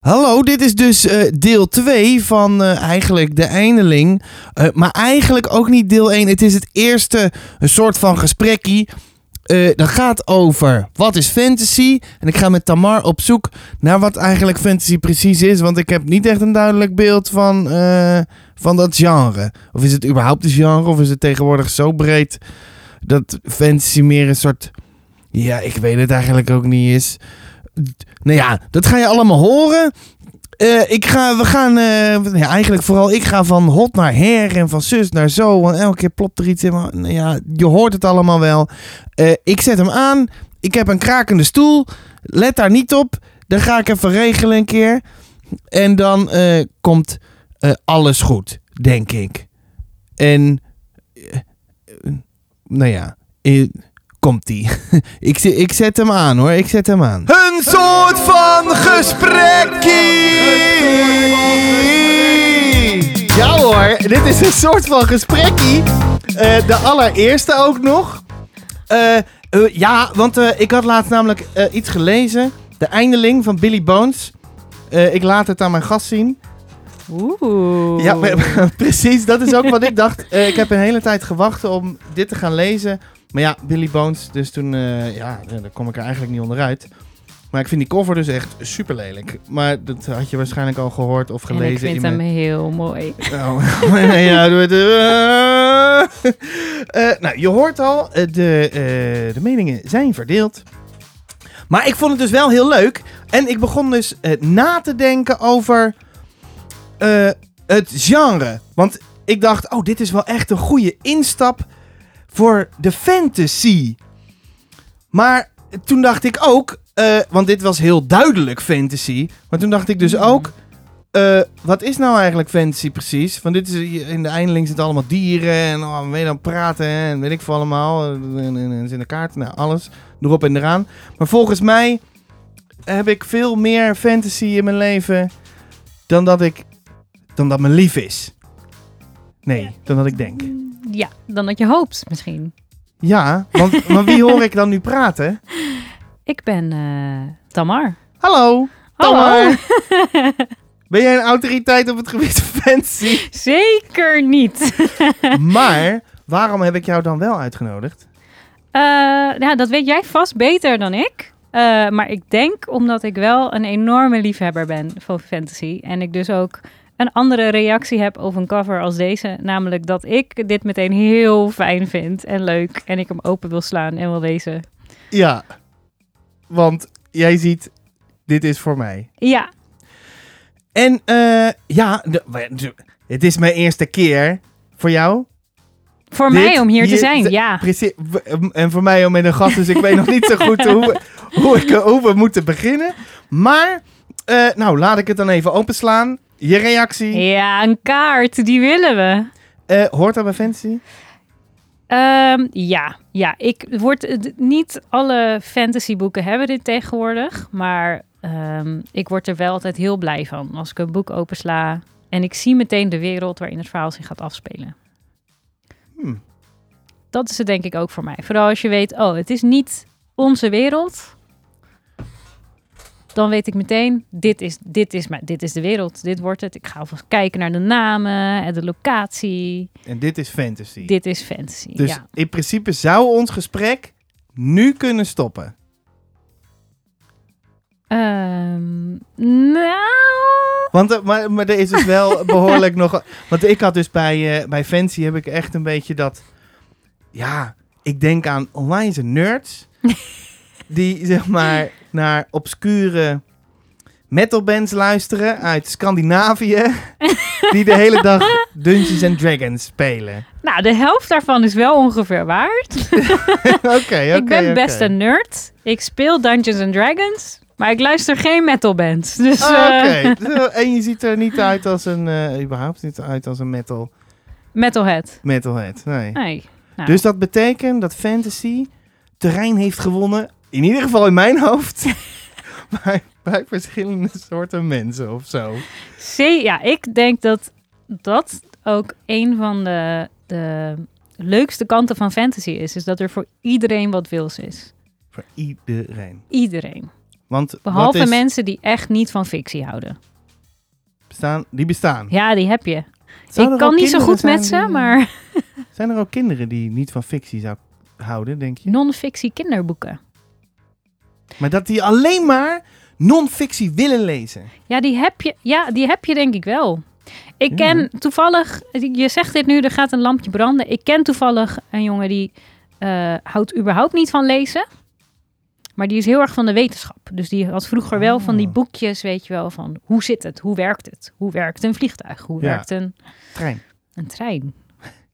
Hallo, dit is dus eh, deel 2 van eh, eigenlijk de eindeling. Eh, maar eigenlijk ook niet deel 1. Het is het eerste een soort van gesprekkie. Dat gaat over wat is fantasy. En ik ga met Tamar op zoek naar wat eigenlijk fantasy precies is. Want ik heb niet echt een duidelijk beeld van, van dat genre. Of is het überhaupt een genre? Of is het tegenwoordig zo breed dat fantasy meer een soort... Ja, ik weet het eigenlijk ook niet is. Nou ja, dat ga je allemaal horen. Eh, ik ga, we gaan, eh, ja, eigenlijk vooral ik ga van hot naar her en van zus naar zo. Want elke keer plopt er iets in. Nou ja, je hoort het allemaal wel. Eh, ik zet hem aan. Ik heb een krakende stoel. Let daar niet op. Dan ga ik even regelen een keer. En dan komt alles goed, denk ik. En, nou ja, komt die. ik, ik zet hem aan hoor, ik zet hem aan. Een soort van gesprekkie! Ja hoor, dit is een soort van gesprekkie. Eh, de allereerste ook nog. Eh, eh, ja, want eh, ik had laatst namelijk eh, iets gelezen. De eindeling van Billy Bones. Eh, ik laat het aan mijn gast zien. Oeh. Ja, precies. Dat is ook wat ik dacht. Eh, ik heb een hele tijd gewacht om dit te gaan lezen. Maar ja, Billy Bones. Dus toen, eh, ja, daar kom ik er eigenlijk niet onderuit. Maar ik vind die cover dus echt super lelijk. Maar dat had je waarschijnlijk al gehoord of En gelezen. ik vind in hem mijn... heel mooi. Oh, nee, ja, doe het. Eh, nou, je hoort al, de, de meningen zijn verdeeld. Maar ik vond het dus wel heel leuk. En ik begon dus na te denken over het genre. Want ik dacht, oh, dit is wel echt een goede instap voor de fantasy. Maar toen dacht ik ook, eh, want dit was heel duidelijk fantasy. Maar toen dacht ik dus Mhm. ook, eh, wat is nou eigenlijk fantasy precies? Want dit is in de eindeling zitten allemaal dieren en oh, je dan praten en weet ik veel allemaal. En, en, en, en in de kaart, nou alles erop en eraan. Maar volgens mij heb ik veel meer fantasy in mijn leven dan dat ik dan dat me lief is. Nee, dan dat ik denk. Ja, dan dat je hoopt misschien. Ja, want maar wie hoor ik dan nu praten? Ik ben eh, Tamar. Hallo, Hallo. Tamar. Ben jij een autoriteit op het gebied van fantasy? Zeker niet. Maar waarom heb ik jou dan wel uitgenodigd? Eh, ja, dat weet jij vast beter dan ik. Eh, maar ik denk omdat ik wel een enorme liefhebber ben van fantasy. En ik dus ook een andere reactie heb op een cover als deze. Namelijk dat ik dit meteen heel fijn vind en leuk. En ik hem open wil slaan en wil lezen. Ja, want jij ziet, dit is voor mij. Ja, En eh, ja, het is mijn eerste keer voor jou. voor Dit mij om hier te zijn. Ja. Precies. En voor mij om met een gast, dus ik weet nog niet zo goed hoe, hoe, ik, hoe we moeten beginnen. Maar, eh, nou, laat ik het dan even openslaan. Je reactie. Ja, een kaart, die willen we. Eh, hoort dat bij fantasy? Ehm, ja, ja. Ik word het- niet alle fantasyboeken hebben dit tegenwoordig, maar ehm, ik word er wel altijd heel blij van als ik een boek opensla en ik zie meteen de wereld waarin het verhaal zich gaat afspelen. Hmm. Dat is het denk ik ook voor mij. Vooral als je weet, oh, het is niet onze wereld. Dan weet ik meteen, dit is, dit, is, mijn- dit is de wereld, dit wordt het. Ik ga alvast kijken naar de namen en de locatie. En dit is fantasy. Dit is fantasy. dus ja. in principe zou ons gesprek nu kunnen stoppen. Ehm, nou. Want eh, maar, maar er is dus wel behoorlijk nog. Want ik had dus bij, eh, bij Fancy heb ik echt een beetje dat. Ja, ik denk aan onwijze nerds. die zeg maar naar obscure metalbands luisteren uit Scandinavië. die de hele dag Dungeons and Dragons spelen. Nou, de helft daarvan is wel ongeveer waard. Oké, oké. ik ben best een nerd. Ik speel Dungeons and Dragons. Maar ik luister geen metalbands. Dus Ah, eh, Oké, Zo, en je ziet er niet uit als een, eh, überhaupt niet uit als een metal, metalhead. metalhead. Nee. Nee. Nou, Dus dat betekent dat fantasy terrein heeft gewonnen, in ieder geval in mijn hoofd, bij, bij verschillende soorten mensen of zo. zee- ja, ik denk dat dat ook een van de, de leukste kanten van fantasy is. Is dat er voor iedereen wat wils is. Voor iedereen. Iedereen. Want Behalve is, mensen die echt niet van fictie houden. bestaan, die bestaan. Ja, die heb je. Zou ik kan niet zo goed met ze, die- maar Zijn er ook kinderen die niet van fictie zou houden, denk je? non-fictie kinderboeken. Maar dat die alleen maar non-fictie willen lezen. Ja, die heb je, ja, die heb je denk ik wel. Ik Ja. ken toevallig, je zegt dit nu, er gaat een lampje branden. Ik ken toevallig een jongen die eh, houdt überhaupt niet van lezen. Maar die is heel erg van de wetenschap. Dus die had vroeger wel van die Oh. boekjes, weet je wel, van hoe zit het? Hoe werkt het? Hoe werkt een vliegtuig? Hoe Ja. werkt een, Trein. een trein?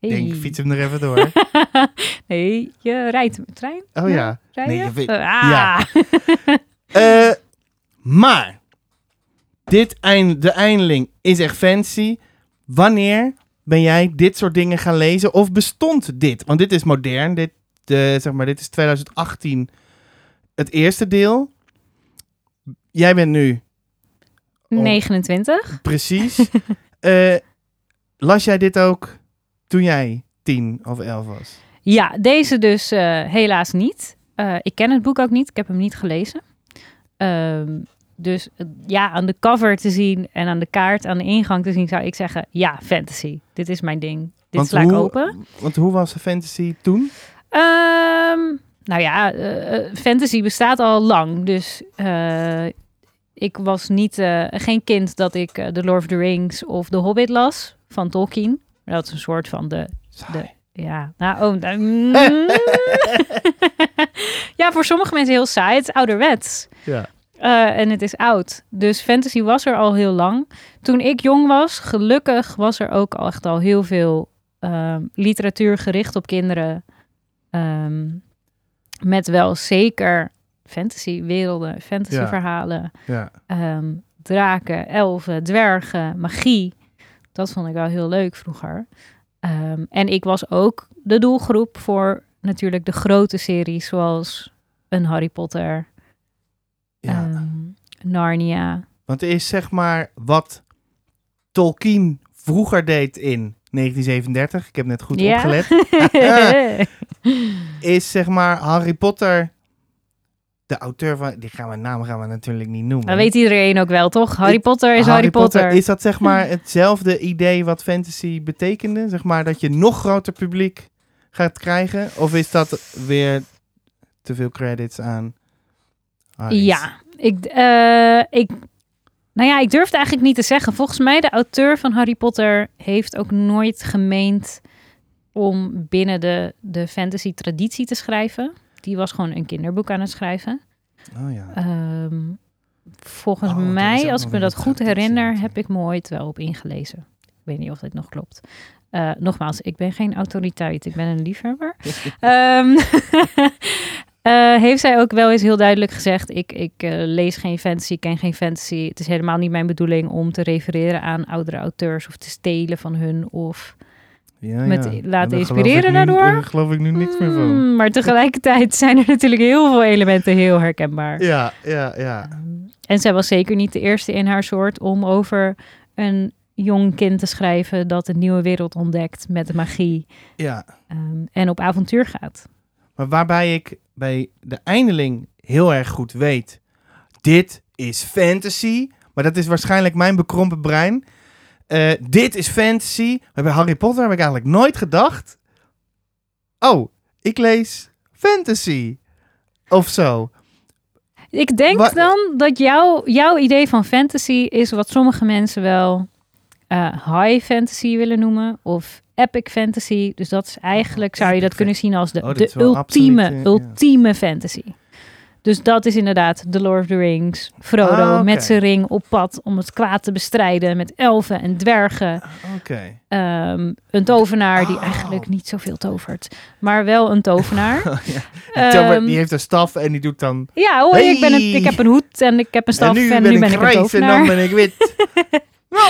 Ik Hey. denk, fiets hem er even door. nee, je rijdt met trein? Oh ja. Nee, je weet- Eh, ah. ja. Eh, maar, dit eind, de eindeling is echt fancy. Wanneer ben jij dit soort dingen gaan lezen? Of bestond dit? Want dit is modern. Dit, zeg maar, dit is 2018 het eerste deel. Jij bent nu 29. precies. Eh, las jij dit ook toen jij 10 of 11 was? Ja, deze dus eh, helaas niet. Eh, ik ken het boek ook niet. Ik heb hem niet gelezen. Ehm, dus eh, ja, aan de cover te zien en aan de kaart, aan de ingang te zien, zou ik zeggen: ja, fantasy. Dit is mijn ding. Dit Want sla ik hoe- open. Want hoe was de fantasy toen? Ehm, nou ja, fantasy bestaat al lang. Dus ik was niet, geen kind dat ik The Lord of the Rings of The Hobbit las van Tolkien. Dat is een soort van de ja, nou, oh, nou, mm. ja, voor sommige mensen heel saai. Het is ouderwets. Ja. Eh, en het is oud. Dus fantasy was er al heel lang. Toen ik jong was, gelukkig was er ook al echt al heel veel ehm, literatuur gericht op kinderen. Ehm, met wel zeker fantasy-werelden, fantasy-verhalen. Ja. Ehm, draken, elfen, dwergen, magie. Dat vond ik wel heel leuk vroeger. Ehm, en ik was ook de doelgroep voor natuurlijk de grote series zoals een Harry Potter, ja. ehm, Narnia. Want er is zeg maar wat Tolkien vroeger deed in 1937. Ik heb net goed Ja. opgelet. Is zeg maar Harry Potter. De auteur van. Die gaan we naam gaan we natuurlijk niet noemen. Dat weet iedereen ook wel, toch? Harry Potter is Harry, Potter. Is dat zeg maar hetzelfde idee wat fantasy betekende? Zeg maar dat je nog groter publiek gaat krijgen? Of is dat weer te veel credits aan? Harry's? Ja, ik, eh, ik, nou ja, ik durf het eigenlijk niet te zeggen. Volgens mij, de auteur van Harry Potter heeft ook nooit gemeend om binnen de, de fantasy traditie te schrijven. Die was gewoon een kinderboek aan het schrijven. Oh ja. Ehm, volgens Oh, mij, als ik me dat goed herinner, heb ik me ooit wel op ingelezen. Ik weet niet of dit nog klopt. Eh, nogmaals, ik ben geen autoriteit. Ik ben een liefhebber. Ehm, eh, heeft zij ook wel eens heel duidelijk gezegd: Ik, ik eh, lees geen fantasy, ken geen fantasy. Het is helemaal niet mijn bedoeling om te refereren aan oudere auteurs of te stelen van hun. Of Ja, met ja. laten inspireren daardoor? Daar geloof ik nu niks meer van. Mm, maar tegelijkertijd zijn er natuurlijk heel veel elementen heel herkenbaar. Ja, ja, ja. Ehm, En zij was zeker niet de eerste in haar soort om over een jong kind te schrijven dat een nieuwe wereld ontdekt met magie ja. ehm, en op avontuur gaat. Maar waarbij ik bij de eindeling heel erg goed weet, dit is fantasy. Maar dat is waarschijnlijk mijn bekrompen brein. Eh, dit is fantasy. Maar bij Harry Potter heb ik eigenlijk nooit gedacht. Oh, ik lees fantasy. Of zo. Ik denk Wa- dan dat jouw jouw idee van fantasy is wat sommige mensen wel eh, high fantasy willen noemen of epic fantasy. Dus dat is eigenlijk, zou je dat kunnen zien als de, Oh, de ultieme, absoluut, ja. ultieme fantasy. Dus dat is inderdaad The Lord of the Rings. Frodo Ah, met zijn ring op pad om het kwaad te bestrijden met elfen en dwergen. Oké. Ehm, een tovenaar die Oh. eigenlijk niet zoveel tovert, maar wel een tovenaar. Oh, ja. Die tover- Ehm, die heeft een staf en die doet dan... ja, hoor, ik, ben een, ik heb een hoed en ik heb een staf en nu en ben nu ik ben ik een grijs en tovenaar. dan ben ik wit.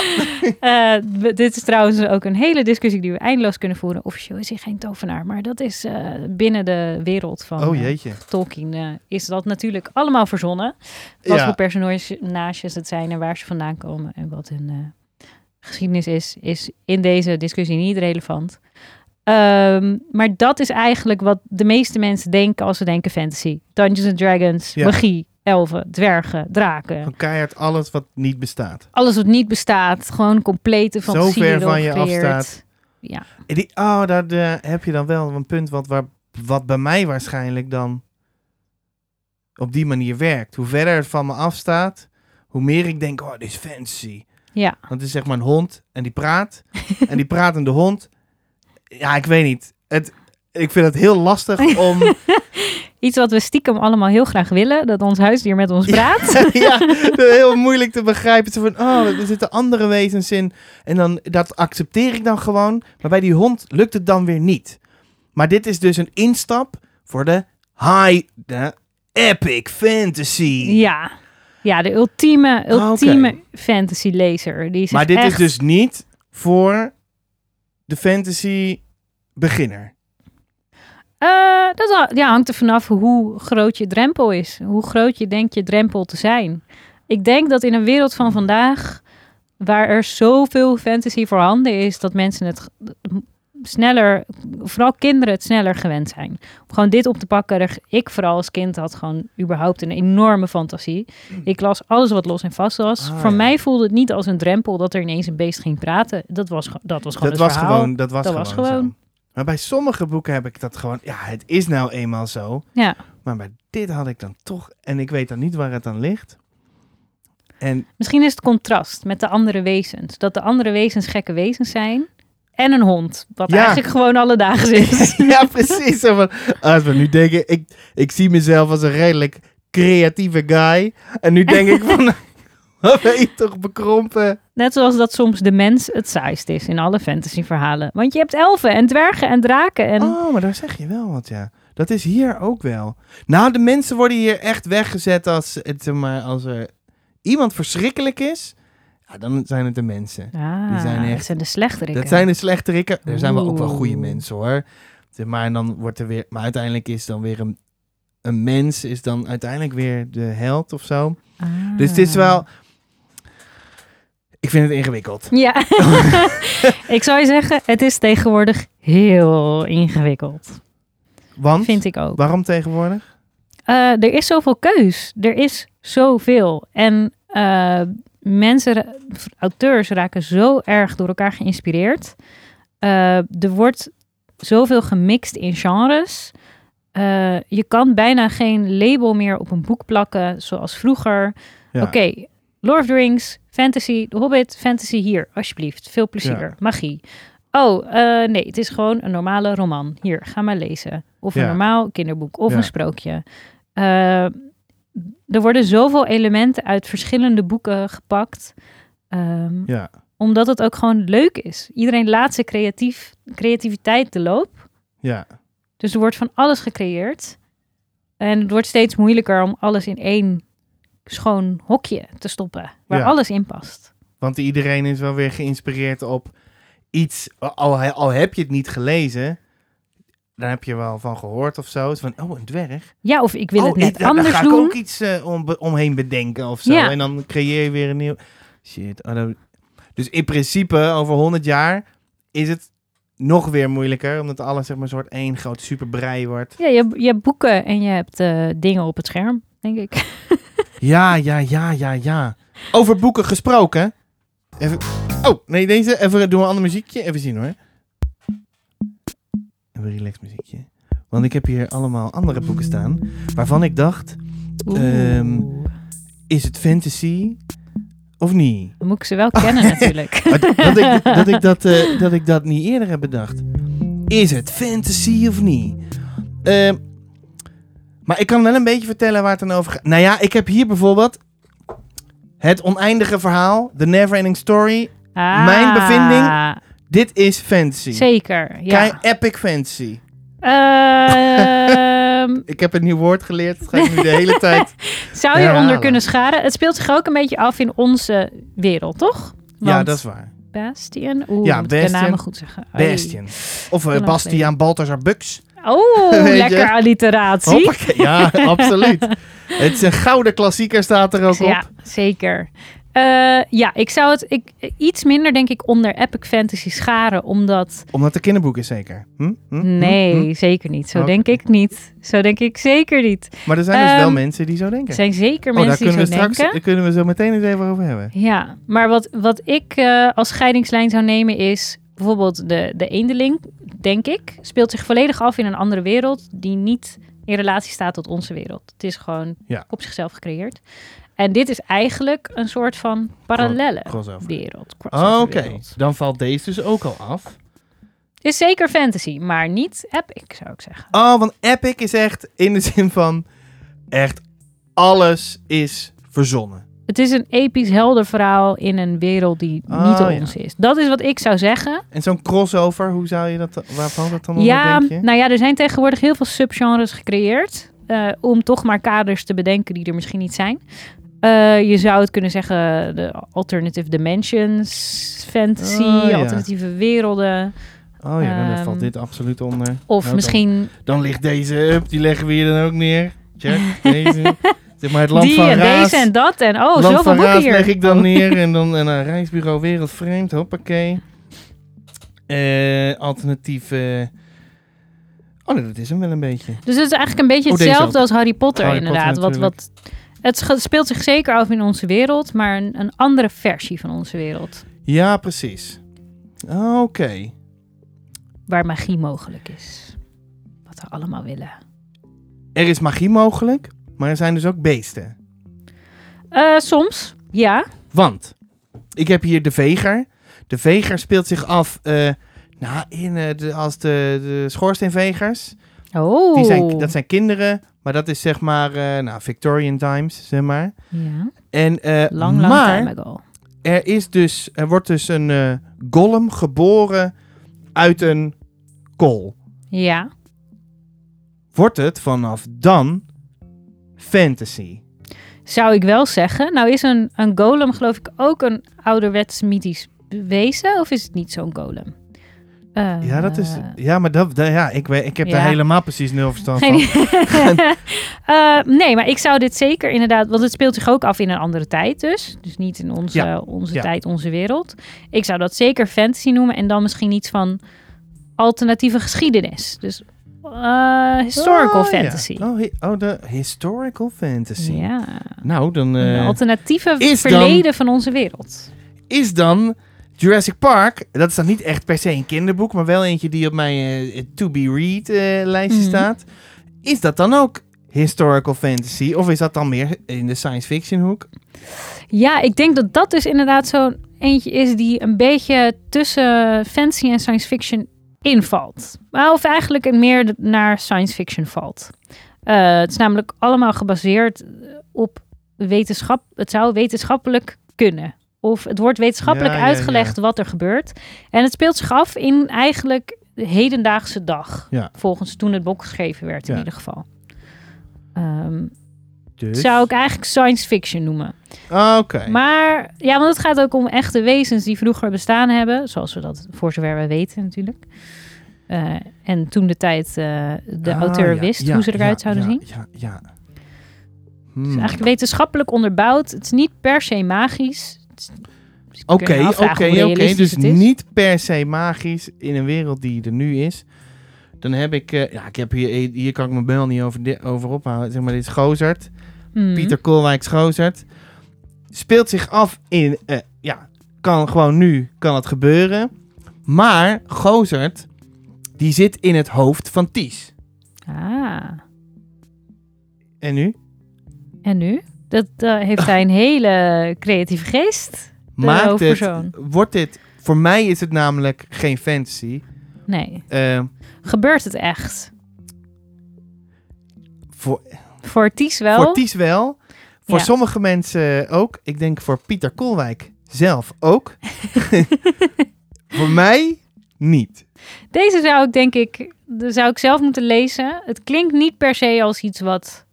Eh, dit is trouwens ook een hele discussie die we eindeloos kunnen voeren. Officieel is hij geen tovenaar, maar dat is eh, binnen de wereld van Oh eh, jeetje. Tolkien is dat natuurlijk allemaal verzonnen. Wat Ja. voor personages het zijn en waar ze vandaan komen en wat hun geschiedenis is, is in deze discussie niet relevant. Ehm, maar dat is eigenlijk wat de meeste mensen denken als ze denken fantasy. Dungeons and Dragons, Ja. magie, elfen, dwergen, draken. Van keihard alles wat niet bestaat. Alles wat niet bestaat, gewoon complete Zo fantasie ver van je afstaat. Ja. Die, oh, daar eh, heb je dan wel een punt wat, waar, wat bij mij waarschijnlijk dan op die manier werkt. Hoe verder het van me afstaat, hoe meer ik denk, oh, dit is fancy. ja. Want het is zeg maar een hond en die praat. en die pratende hond. Ja, ik weet niet. Het, ik vind het heel lastig om... Iets wat we stiekem allemaal heel graag willen, dat ons huisdier met ons praat. ja, heel moeilijk te begrijpen. Zo van, oh, er zitten andere wezens in. En dan, dat accepteer ik dan gewoon. Maar bij die hond lukt het dan weer niet. Maar dit is dus een instap voor de high, de epic fantasy. Ja. Ja, de ultieme, Ah, ultieme fantasy lezer. Die maar dit echt... is dus niet voor de fantasy beginner. Eh, dat ja, hangt er vanaf hoe groot je drempel is. Hoe groot je denkt je drempel te zijn. Ik denk dat in een wereld van vandaag, waar er zoveel fantasy voorhanden is, dat mensen het sneller, vooral kinderen het sneller gewend zijn. Om gewoon dit op te pakken. Ik vooral als kind had gewoon überhaupt een enorme fantasie. Ik las alles wat los en vast was. Ah, Voor ja. mij voelde het niet als een drempel dat er ineens een beest ging praten. Dat was, dat was gewoon Dat was, verhaal. gewoon, dat was Dat gewoon was gewoon. Maar bij sommige boeken heb ik dat gewoon... Ja, het is nou eenmaal zo. Ja. Maar bij dit had ik dan toch... En ik weet dan niet waar het aan ligt. En Misschien is het contrast met de andere wezens. Dat de andere wezens gekke wezens zijn. En een hond. Wat Ja. eigenlijk gewoon alledaags is. ja, precies. Van, als we nu denken, ik, ik zie mezelf als een redelijk creatieve guy. En nu denk ik van, ben je toch bekrompen? Net zoals dat soms de mens het saaist is in alle fantasyverhalen. Want je hebt elfen en dwergen en draken. En Oh, maar daar zeg je wel wat, ja. Dat is hier ook wel. Nou, de mensen worden hier echt weggezet als, het, maar, als er iemand verschrikkelijk is. Ja, dan zijn het de mensen. ah, die zijn echt- dat zijn de slechteriken. Dat zijn de slechterikken. Er zijn wel ook wel goede mensen hoor. Maar, en dan wordt er weer, maar uiteindelijk is dan weer een, een mens, is dan uiteindelijk weer de held of zo. Ah. Dus het is wel. Ik vind het ingewikkeld. Ja, ik zou je zeggen, het is tegenwoordig heel ingewikkeld. Want Vind ik ook. waarom tegenwoordig? Eh, er is zoveel keus. Er is zoveel. En eh, mensen, auteurs raken zo erg door elkaar geïnspireerd. Eh, er wordt zoveel gemixt in genres. Je kan bijna geen label meer op een boek plakken zoals vroeger. Ja. Oké, Lord of the Rings, fantasy, The Hobbit, fantasy hier, alsjeblieft. Veel plezier. Ja. Magie. Oh, eh, nee, het is gewoon een normale roman. Hier, ga maar lezen. Of een normaal kinderboek of Ja. een sprookje. Eh, er worden zoveel elementen uit verschillende boeken gepakt. ehm, Ja. Omdat het ook gewoon leuk is. Iedereen laat zijn creatief, creativiteit de loop. Ja. Dus er wordt van alles gecreëerd. En het wordt steeds moeilijker om alles in één schoon hokje te stoppen. Waar Ja. alles in past. Want iedereen is wel weer geïnspireerd op iets. Al, al heb je het niet gelezen, dan heb je wel van gehoord of zo. Van, oh, een dwerg. Ja, of ik wil oh, het net ik- daar- anders daar ga doen. ik ook iets eh, om, omheen bedenken of zo. Ja. En dan creëer je weer een nieuw... Shit. oh, dat- Dus in principe, over 100 jaar is het nog weer moeilijker. Omdat alles zeg maar een soort één groot superbrei wordt. Ja, je, je hebt boeken en je hebt eh, dingen op het scherm, denk ik. Ja, ja, ja, ja, ja. Over boeken gesproken. Even... Oh, nee, deze. Even doen we een ander muziekje. Even zien hoor. Even relax muziekje. Want ik heb hier allemaal andere boeken staan. Waarvan ik dacht, Ehm, is het fantasy of niet? Dan moet ik ze wel kennen natuurlijk. Dat, ik, dat, ik dat, eh, dat ik dat niet eerder heb bedacht. Is het fantasy of niet? Ehm, maar ik kan wel een beetje vertellen waar het dan over gaat. Nou ja, ik heb hier bijvoorbeeld het oneindige verhaal, The Neverending Story. Mijn bevinding? Dit is fantasy. Ah, Zeker, ja. Kei epic fantasy. Ehm, Ik heb een nieuw woord geleerd. Dat ga ik nu de hele tijd. zou je Herhalen. onder kunnen scharen? Het speelt zich ook een beetje af in onze wereld, toch? Ja, dat is waar. Bastian? Oeh, Ja, moet ik de Bastian. namen goed zeggen. Bastian. Of eh, Bastiaan Balthazar Bux. Oh, lekker alliteratie. Hoppakee. Ja, absoluut. Het is een gouden klassieker staat er ook op. Ja, zeker. Eh, ja, ik zou het ik, iets minder, denk ik, onder epic fantasy scharen. Omdat... Omdat het kinderboek is zeker. Hm? Hm? Hm? Nee, Hm? zeker niet. Zo denk ik niet. Zo denk ik zeker niet. Maar er zijn dus wel Ehm, mensen die zo denken. Er zijn zeker oh, daar mensen die kunnen zo we straks denken. daar kunnen we zo meteen eens even over hebben. Ja, maar wat, wat ik eh, als scheidingslijn zou nemen is bijvoorbeeld de, de eendeling, denk ik, speelt zich volledig af in een andere wereld die niet in relatie staat tot onze wereld. Het is gewoon Ja. op zichzelf gecreëerd. En dit is eigenlijk een soort van parallelle Crossover. wereld. Oh, crossover Oké, dan valt deze dus ook al af. Is zeker fantasy, maar niet epic, zou ik zeggen. Oh, want epic is echt in de zin van echt alles is verzonnen. Het is een episch heldenverhaal in een wereld die Oh, niet ja. onze is. Dat is wat ik zou zeggen. En zo'n crossover, hoe zou je dat, waar valt dat dan onder, Ja, denk je? nou ja, er zijn tegenwoordig heel veel subgenres gecreëerd. eh, om toch maar kaders te bedenken die er misschien niet zijn. Eh, je zou het kunnen zeggen de alternative dimensions, fantasy, Oh, ja. alternatieve werelden. Oh ja, dan Ehm, valt dit absoluut onder. Of Nou, misschien Dan, dan ligt deze up, die leggen we hier dan ook neer. Check, deze. Zeg maar het land die van en Raas. deze en dat. En oh, land zoveel van boeken Raas hier. leg ik dan Oh. neer en dan een reisbureau wereldvreemd, hoppakee. Alternatief... eh, Oh nee, dat is hem wel een beetje. Dus het is eigenlijk een beetje Oh, hetzelfde als Harry Potter Harry Potter inderdaad. wat, wat, het speelt zich zeker af in onze wereld, maar een, een andere versie van onze wereld. Ja, precies. Oké. Waar magie mogelijk is. Wat we allemaal willen. Er is magie mogelijk, maar er zijn dus ook beesten. Eh, soms, ja. Want ik heb hier de veger. De veger speelt zich af eh, nou, in, de, als de, de schoorsteenvegers. Oh. Die zijn, dat zijn kinderen, maar dat is zeg maar nou, Victorian times, zeg maar. Ja, En, lang, lang maar time ago. er, is dus, er wordt dus een golem geboren uit een kool. Ja. Wordt het vanaf dan fantasy? Zou ik wel zeggen. Nou is een, een golem geloof ik ook een ouderwets mythisch wezen? Of is het niet zo'n golem? Eh, Ja, dat is. Ja, maar dat, dat- ja, ik, weet, ik heb Ja. daar helemaal precies nul verstand van. Eh, nee, maar ik zou dit zeker inderdaad... Want het speelt zich ook af in een andere tijd dus. Dus niet in onze, Ja. onze Ja. tijd, onze wereld. Ik zou dat zeker fantasy noemen. En dan misschien iets van alternatieve geschiedenis. Dus eh, historical Oh, ja. fantasy. Oh, hi- oh, de historical fantasy. Ja. Nou, dan Een eh, alternatieve is dan- verleden van onze wereld. is dan Jurassic Park. Dat is dan niet echt per se een kinderboek, maar wel eentje die op mijn eh, to be read eh, lijstje Mhm. staat. Is dat dan ook historical fantasy? Of is dat dan meer in de science fiction hoek? Ja, ik denk dat dat dus inderdaad zo'n eentje is die een beetje tussen fantasy en science fiction invalt. Maar Of eigenlijk meer naar science fiction valt. Eh, het is namelijk allemaal gebaseerd op wetenschap. Het zou wetenschappelijk kunnen. Of het wordt wetenschappelijk Ja, ja, uitgelegd wat er gebeurt. En het speelt zich af in eigenlijk de hedendaagse dag. Ja. Volgens toen het boek geschreven werd in ieder geval. Ehm, Dus... Zou ik eigenlijk science fiction noemen. Ah, Oké. Maar ja, want het gaat ook om echte wezens die vroeger bestaan hebben. Zoals we dat voor zover we weten natuurlijk. Eh, en toen de tijd eh, de Ah, auteur ja, wist ja, hoe ze eruit ja, zouden zien. Ja, ja. Hmm. is eigenlijk wetenschappelijk onderbouwd. Het is niet per se magisch. Dus Oké, oké, oké. Dus niet per se magisch in een wereld die er nu is. Dan heb ik, eh, ja, ik heb hier, hier kan ik mijn bel niet over, over ophouden. Zeg maar, dit is Gozert. Mhm. Pieter Koolwijks Gozert. Speelt zich af in, eh, ja, kan gewoon nu, kan het gebeuren. Maar Gozert, die zit in het hoofd van Ties. Ah, En nu? en nu? Dat eh, heeft hij een hele creatieve geest. De Maakt het, wordt dit, voor mij is het namelijk geen fantasy. Nee. Eh, Gebeurt het echt? voor, Voor Ties wel. Voor Ties wel. Voor Ja. sommige mensen ook. Ik denk voor Pieter Koolwijk zelf ook. voor mij niet. Deze zou ik denk ik, zou ik zelf moeten lezen. Het klinkt niet per se als iets wat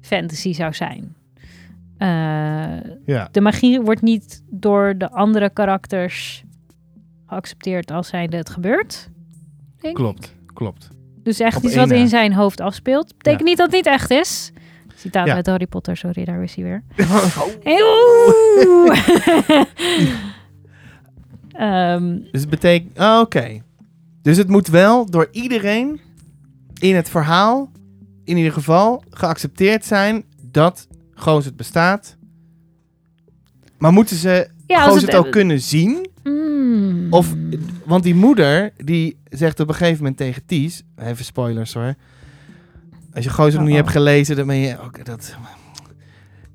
fantasy zou zijn. Eh, Ja. de magie wordt niet door de andere karakters geaccepteerd als zijnde het gebeurt. ik. Klopt, klopt. Dus echt Op iets wat na. in zijn hoofd afspeelt. Betekent Ja. niet dat het niet echt is. Citaat Ja. uit Harry Potter, sorry, daar is hij weer. Oh. Ehm, Dus het betekent... Oh, Oké. Dus het moet wel door iedereen in het verhaal, in ieder geval, geaccepteerd zijn dat Goos bestaat. Maar moeten ze ja, Goos het ook kunnen zien? Mm. Of, want die moeder, die zegt op een gegeven moment tegen Ties... Even spoilers hoor. Als je Goos nog niet hebt gelezen, dan ben je... ook dat,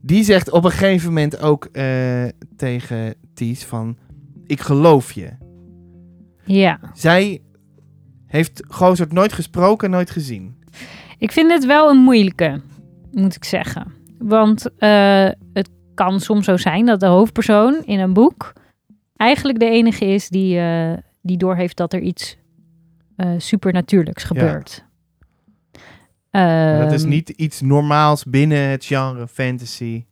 die zegt op een gegeven moment ook eh, tegen Ties van... Ik geloof je. Ja, Zij heeft Gozert nooit gesproken, nooit gezien. ik vind het wel een moeilijke, moet ik zeggen. Want eh, het kan soms zo zijn dat de hoofdpersoon in een boek eigenlijk de enige is die, eh, die doorheeft dat er iets eh, supernatuurlijks gebeurt. Dat is Ehm, niet iets normaals binnen het genre fantasy.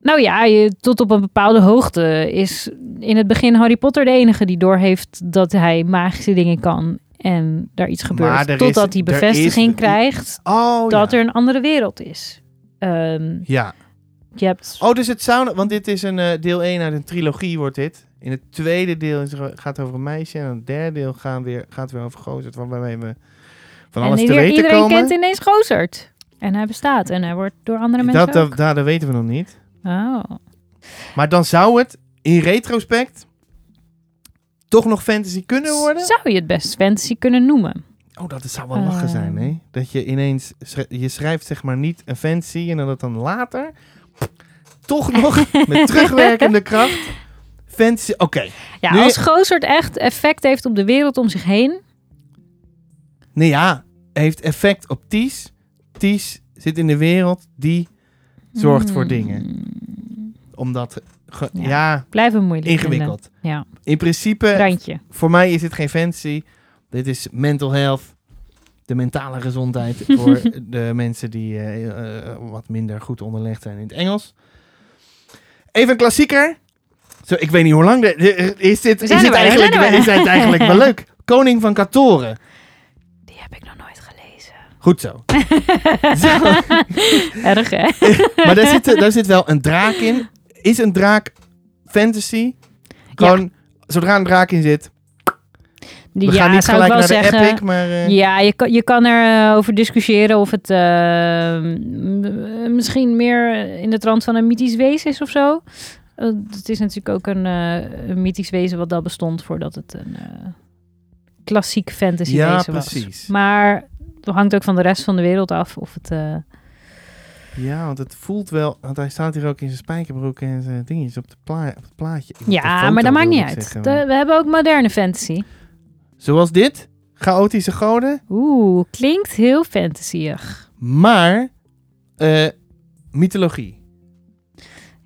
Nou ja, je, tot op een bepaalde hoogte is in het begin Harry Potter de enige die doorheeft dat hij magische dingen kan en daar iets gebeurt. Is- Totdat hij is- bevestiging krijgt Oh, dat ja. er een andere wereld is. Ehm, Ja. Je hebt... Oh, dus het zou... Want dit is een eh, deel 1 uit een trilogie, wordt dit. In het tweede deel is gaat het over een meisje. En het derde deel gaan weer, gaat weer over Gozert. Waarbij we van en alles te ieder- weten iedereen komen. kent ineens Gozert. En hij bestaat en hij wordt door andere mensen dat, dat, ook. dat, dat weten we nog niet. Oh. Maar dan zou het in retrospect toch nog fantasy kunnen worden? Zou je het best fantasy kunnen noemen? Oh, dat zou wel lachen zijn, Ehm. hè? Dat je ineens... Je schrijft zeg maar niet een fantasy en dan dat dan later... Toch nog met terugwerkende kracht... Fantasy... Oké. Ja, Nu- als Gozert echt effect heeft op de wereld om zich heen. Nee, ja. Heeft effect op Ties. Ties zit in de wereld die zorgt voor Hmm. dingen. Omdat... ge- Ja. hem moeilijk ingewikkeld. vinden. Ja, In principe, randje. voor mij is dit geen fantasy. Dit is mental health. De mentale gezondheid voor de mensen die eh, eh, wat minder goed onderlegd zijn in het Engels. Even een klassieker. Zo, ik weet niet hoe lang. Is dit, is dit eigenlijk, is dit eigenlijk wel leuk? Koning van Katoren. Die heb ik nog nooit gelezen. Goed zo. Zo. Erg, hè? Maar daar zit, daar zit wel een draak in. Is een draak fantasy? Gewoon, zodra een draak in zit. We ja, gaan niet zou ik gelijk wel naar de zeggen. epic, maar... eh, Ja, je kan, je kan er eh, over discussiëren of het eh, misschien meer in de trant van een mythisch wezen is of zo. Het is natuurlijk ook een, een mythisch wezen wat al bestond voordat het een klassiek fantasy Ja, wezen was. precies. Maar het hangt ook van de rest van de wereld af of het... Ja, want het voelt wel... Want hij staat hier ook in zijn spijkerbroek en zijn dingetjes op, de pla op het plaatje. De ja, maar dat maakt niet uit. De- we hebben ook moderne fantasy. Zoals dit. Chaotische goden. Oeh, klinkt heel fantasyig. Maar... eh, mythologie.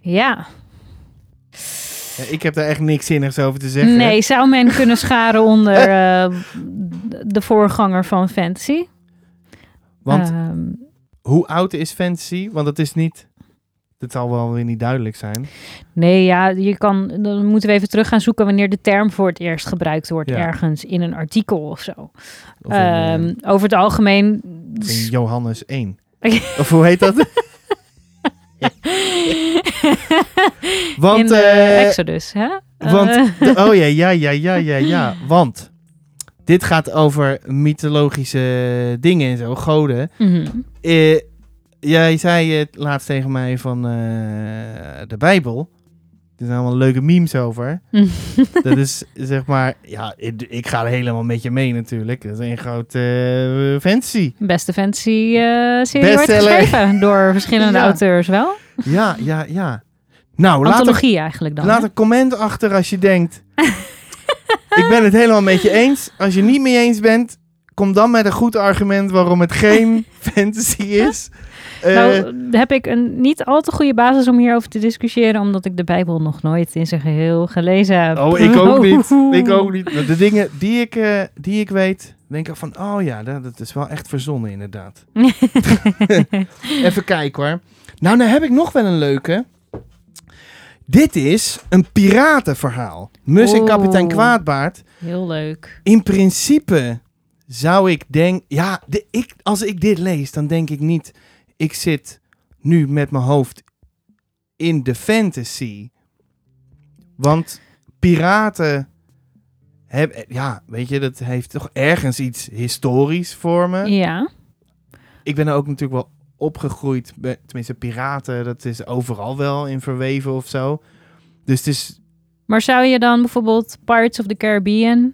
Ja. Ja, ik heb daar echt niks zinnigs over te zeggen. Nee, zou men kunnen scharen onder eh, de voorganger van fantasy? Want Ehm, hoe oud is fantasy? Want het is niet... Het zal wel weer niet duidelijk zijn. nee, ja, je kan, dan moeten we even terug gaan zoeken wanneer de term voor het eerst gebruikt wordt Ja. ergens in een artikel of zo. Of in, eh, Ehm, over het algemeen. in Johannes 1. of hoe heet dat? Want... in de eh, Exodus, hè? want Eh, De- oh ja, ja, ja, ja, ja, ja. Want dit gaat over mythologische dingen en zo, goden. Eh, jij zei het laatst tegen mij van eh, de Bijbel. Er zijn allemaal leuke memes over. Dat is zeg maar, ja, ik, ik ga er helemaal met je mee natuurlijk. Dat is een grote eh, fantasy. Beste fantasy-serie wordt Bestseller. geschreven door verschillende Ja. auteurs wel. Ja, ja, ja. Nou, laat eigenlijk dan. laat hè? een comment achter als je denkt... ik ben het helemaal met je eens. Als je niet mee eens bent, kom dan met een goed argument waarom het geen fantasy is. Eh, Nou, heb ik een niet al te goede basis om hierover te discussiëren, omdat ik de Bijbel nog nooit in zijn geheel gelezen heb. oh, ik ook niet. Ik ook niet. De dingen die ik, eh, die ik weet, denk ik van, oh ja, dat, dat is wel echt verzonnen inderdaad. Even kijken hoor. Nou, nou heb ik nog wel een leuke. Dit is een piratenverhaal. Mus en kapitein Kwaadbaard. Heel leuk. In principe zou ik denk, ja, de, ik, als ik dit lees, dan denk ik niet, ik zit nu met mijn hoofd in de fantasy. Want piraten ja, weet je, dat heeft toch ergens iets historisch voor me. Ja. Ik ben er ook natuurlijk wel opgegroeid, bij- tenminste piraten, dat is overal wel in verweven of zo. Dus het is, Maar zou je dan bijvoorbeeld Pirates of the Caribbean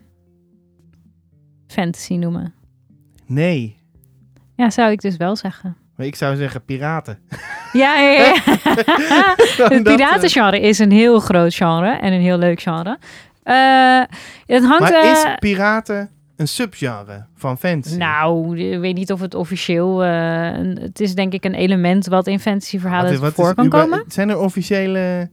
fantasy noemen? nee. Ja, zou ik dus wel zeggen. Maar ik zou zeggen piraten. Ja, ja, ja. het eh, piratengenre is een heel groot genre en een heel leuk genre. Eh, het hangt... Maar eh, is piraten een subgenre van fantasy? Nou, ik weet niet of het officieel... eh, een- het is denk ik een element wat in fantasyverhalen voor is kan komen. Zijn er officiële...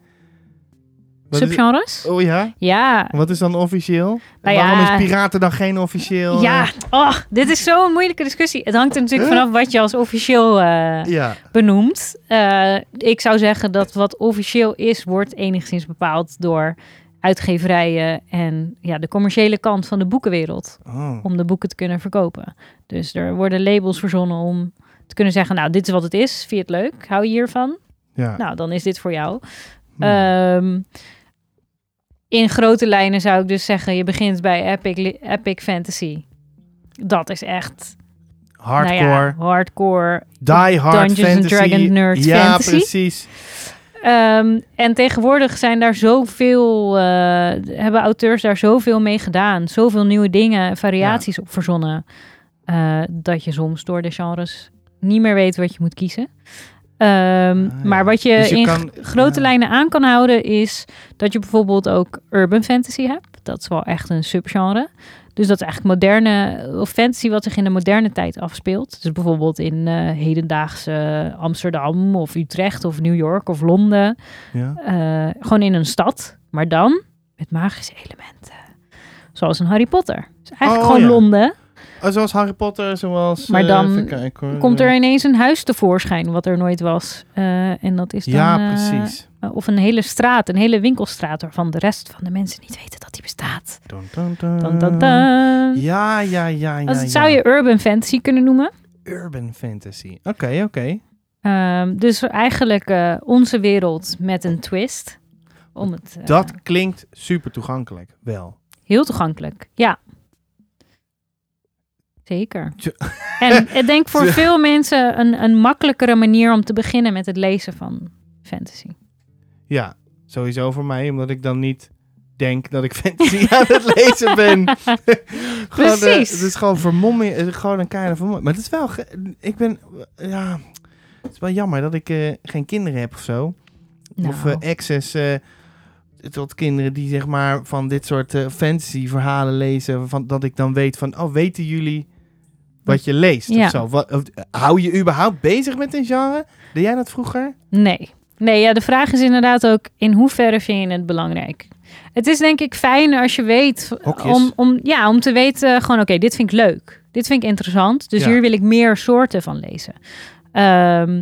Subgenres? oh ja? Ja. Wat is dan officieel? Nou Waarom ja. is piraten dan geen officieel? Ja, oh, dit is zo'n moeilijke discussie. Het hangt er natuurlijk vanaf wat je als officieel eh, ja. benoemt. Eh, ik zou zeggen dat wat officieel is, wordt enigszins bepaald door uitgeverijen en ja, de commerciële kant van de boekenwereld. Oh. Om de boeken te kunnen verkopen. Dus er worden labels verzonnen om te kunnen zeggen, nou, dit is wat het is. Vind je het leuk? Hou je hiervan? Ja. Nou, dan is dit voor jou. Hm. Ehm, in grote lijnen zou ik dus zeggen, je begint bij Epic, Epic Fantasy. Dat is echt hardcore, nou ja, hardcore. die hard Dungeons and fantasy. Dragons nerd ja, fantasy. precies. Ehm, en tegenwoordig zijn daar zoveel, eh, hebben auteurs daar zoveel mee gedaan. Zoveel nieuwe dingen, variaties op verzonnen. eh, dat je soms door de genres niet meer weet wat je moet kiezen. Ehm, ja. Maar wat je, Dus je in kan- grote ja. lijnen aan kan houden is dat je bijvoorbeeld ook urban fantasy hebt. Dat is wel echt een subgenre. Dus dat is eigenlijk moderne of fantasy wat zich in de moderne tijd afspeelt. Dus bijvoorbeeld in eh, hedendaagse Amsterdam of Utrecht of New York of Londen. Ja. Eh, gewoon in een stad, maar dan met magische elementen. Zoals een Harry Potter. Dus eigenlijk Oh, gewoon ja. Londen. Oh, zoals Harry Potter, zoals... Maar eh, dan kijken, hoor. Komt er ineens een huis tevoorschijn wat er nooit was. Eh, en dat is dan... Ja, eh, precies. Uh, of een hele straat, een hele winkelstraat waarvan de rest van de mensen niet weten dat die bestaat. Dun, dun, dun. Ja, ja, ja, ja. Ja. zou je urban fantasy kunnen noemen. Urban fantasy. Oké, oké. Ehm, dus eigenlijk onze wereld met een twist. Om het, Dat klinkt super toegankelijk, wel. Heel toegankelijk, ja. Zeker. En ik denk voor veel mensen een, een makkelijkere manier om te beginnen met het lezen van fantasy. Ja, sowieso voor mij, omdat ik dan niet denk dat ik fantasy aan het lezen ben. Gewoon, eh, Precies. het is gewoon vermomming, het is gewoon een keiharde vermomming. Maar het is wel, ik ben, ja, het is wel jammer dat ik eh, geen kinderen heb of zo. Of eh, access eh, tot kinderen die zeg maar van dit soort eh, fantasy verhalen lezen. Van, dat ik dan weet van, oh, weten jullie wat je leest Ja. of zo? Wat, of, hou je überhaupt bezig met een genre? Deed jij dat vroeger? Nee. Nee, ja, de vraag is inderdaad ook in hoeverre vind je het belangrijk? Het is denk ik fijn als je weet Hokjes. om, om, ja, om te weten gewoon oké, dit vind ik leuk. Dit vind ik interessant. Dus Ja. hier wil ik meer soorten van lezen. Ehm,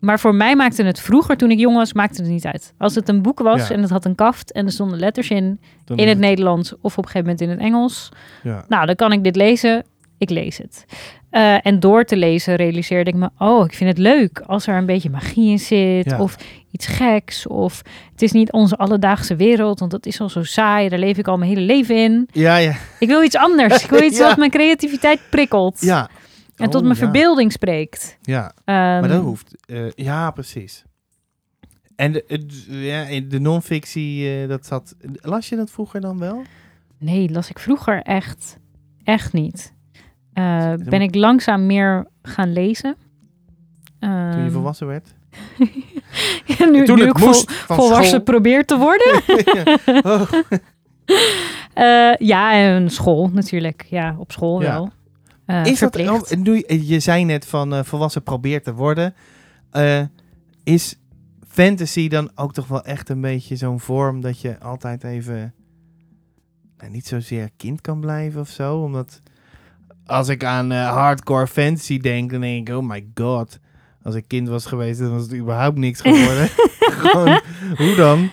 maar voor mij maakte het vroeger, toen ik jong was, maakte het niet uit. Als het een boek was Ja. en het had een kaft en er stonden letters in, Dan in is het Nederlands of op een gegeven moment in het Engels. Ja. Nou, dan kan ik dit lezen. Ik lees het. Eh, en door te lezen realiseerde ik me, oh, ik vind het leuk als er een beetje magie in zit. Ja. Of iets geks. Of het is niet onze alledaagse wereld, want dat is al zo saai. Daar leef ik al mijn hele leven in. Ja, ja. Ik wil iets anders. Ik wil iets Ja. wat mijn creativiteit prikkelt. Ja. En tot Oh, mijn ja. verbeelding spreekt. Ja, Ehm, maar dat hoeft. eh, ja, precies. En de, ja, de non-fictie, eh, dat zat... Las je dat vroeger dan wel? Nee, las ik vroeger echt, echt niet. Eh, ben ik langzaam meer gaan lezen. Toen je Ehm, volwassen werd? ja, nu, Toen nu ik vol- volwassen school. probeer te worden. Oh, Eh, ja, en school natuurlijk. Ja, op school Ja. wel. Eh, is dat, verplicht. oh, nu, je zei net van volwassen probeert te worden. Is fantasy dan ook toch wel echt een beetje zo'n vorm dat je altijd even nou, niet zozeer kind kan blijven of zo? Omdat als ik aan eh, hardcore fantasy denk, dan denk ik, oh my god. Als ik kind was geweest, dan was het überhaupt niks geworden. Gewoon, hoe dan?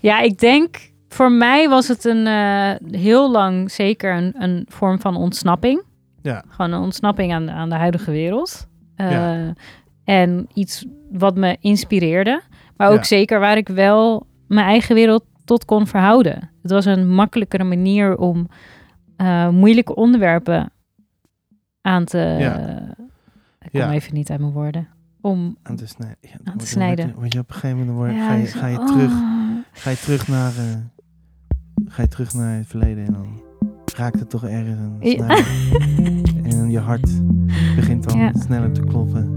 Ja, ik denk voor mij was het een eh, heel lang zeker een, een vorm van ontsnapping. Ja. Gewoon een ontsnapping aan, aan de huidige wereld. Eh, Ja. En iets wat me inspireerde. Maar ook Ja. zeker waar ik wel mijn eigen wereld tot kon verhouden. Het was een makkelijkere manier om moeilijke onderwerpen aan te... Ja. ik kom Ja. even niet uit mijn woorden. Om... Aan te snijden. Ja, dan te word je- snijden. Op een gegeven moment ga, je, ga, je oh. terug, ga je terug naar eh, ga je terug naar het verleden en dan raakt het toch ergens snijder. en je hart begint dan sneller te kloppen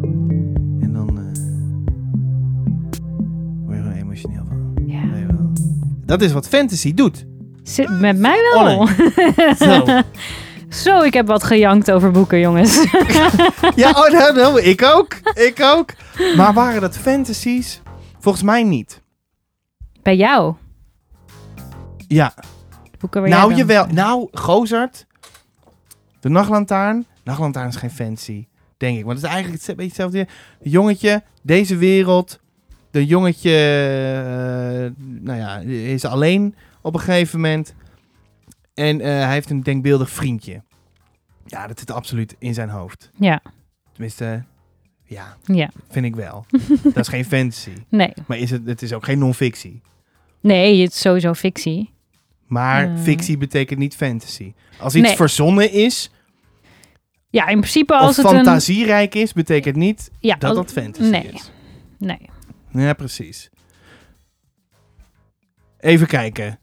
en dan eh, word je emotioneel van. Ja. Wel. Dat is wat fantasy doet. Zit met mij wel. Oh, Zo. Zo, ik heb wat gejankt over boeken, jongens. Ja, oh, nou, nou, ik ook. Ik ook. Maar waren dat fantasies? Volgens mij niet. Bij jou. Ja, Boeken waar nou jij dan- jawel. Nou, Gozert. De nachtlantaarn. Nachtlantaarn is geen fancy, denk ik. Want het is eigenlijk een beetje hetzelfde. De jongetje, deze wereld. De jongetje, eh, nou ja, is alleen op een gegeven moment. En eh, hij heeft een denkbeeldig vriendje. Ja, dat zit absoluut in zijn hoofd. Ja, Tenminste, ja, ja. vind ik wel. dat is geen fantasy. Nee. Maar is het, het is ook geen non-fictie. Nee, het is sowieso fictie. Maar Eh. fictie betekent niet fantasy. Als iets Nee. verzonnen is, Ja, in principe als het een... fantasierijk is, betekent niet Ja, dat als- dat fantasy nee. is. Nee. Ja, precies. Even kijken.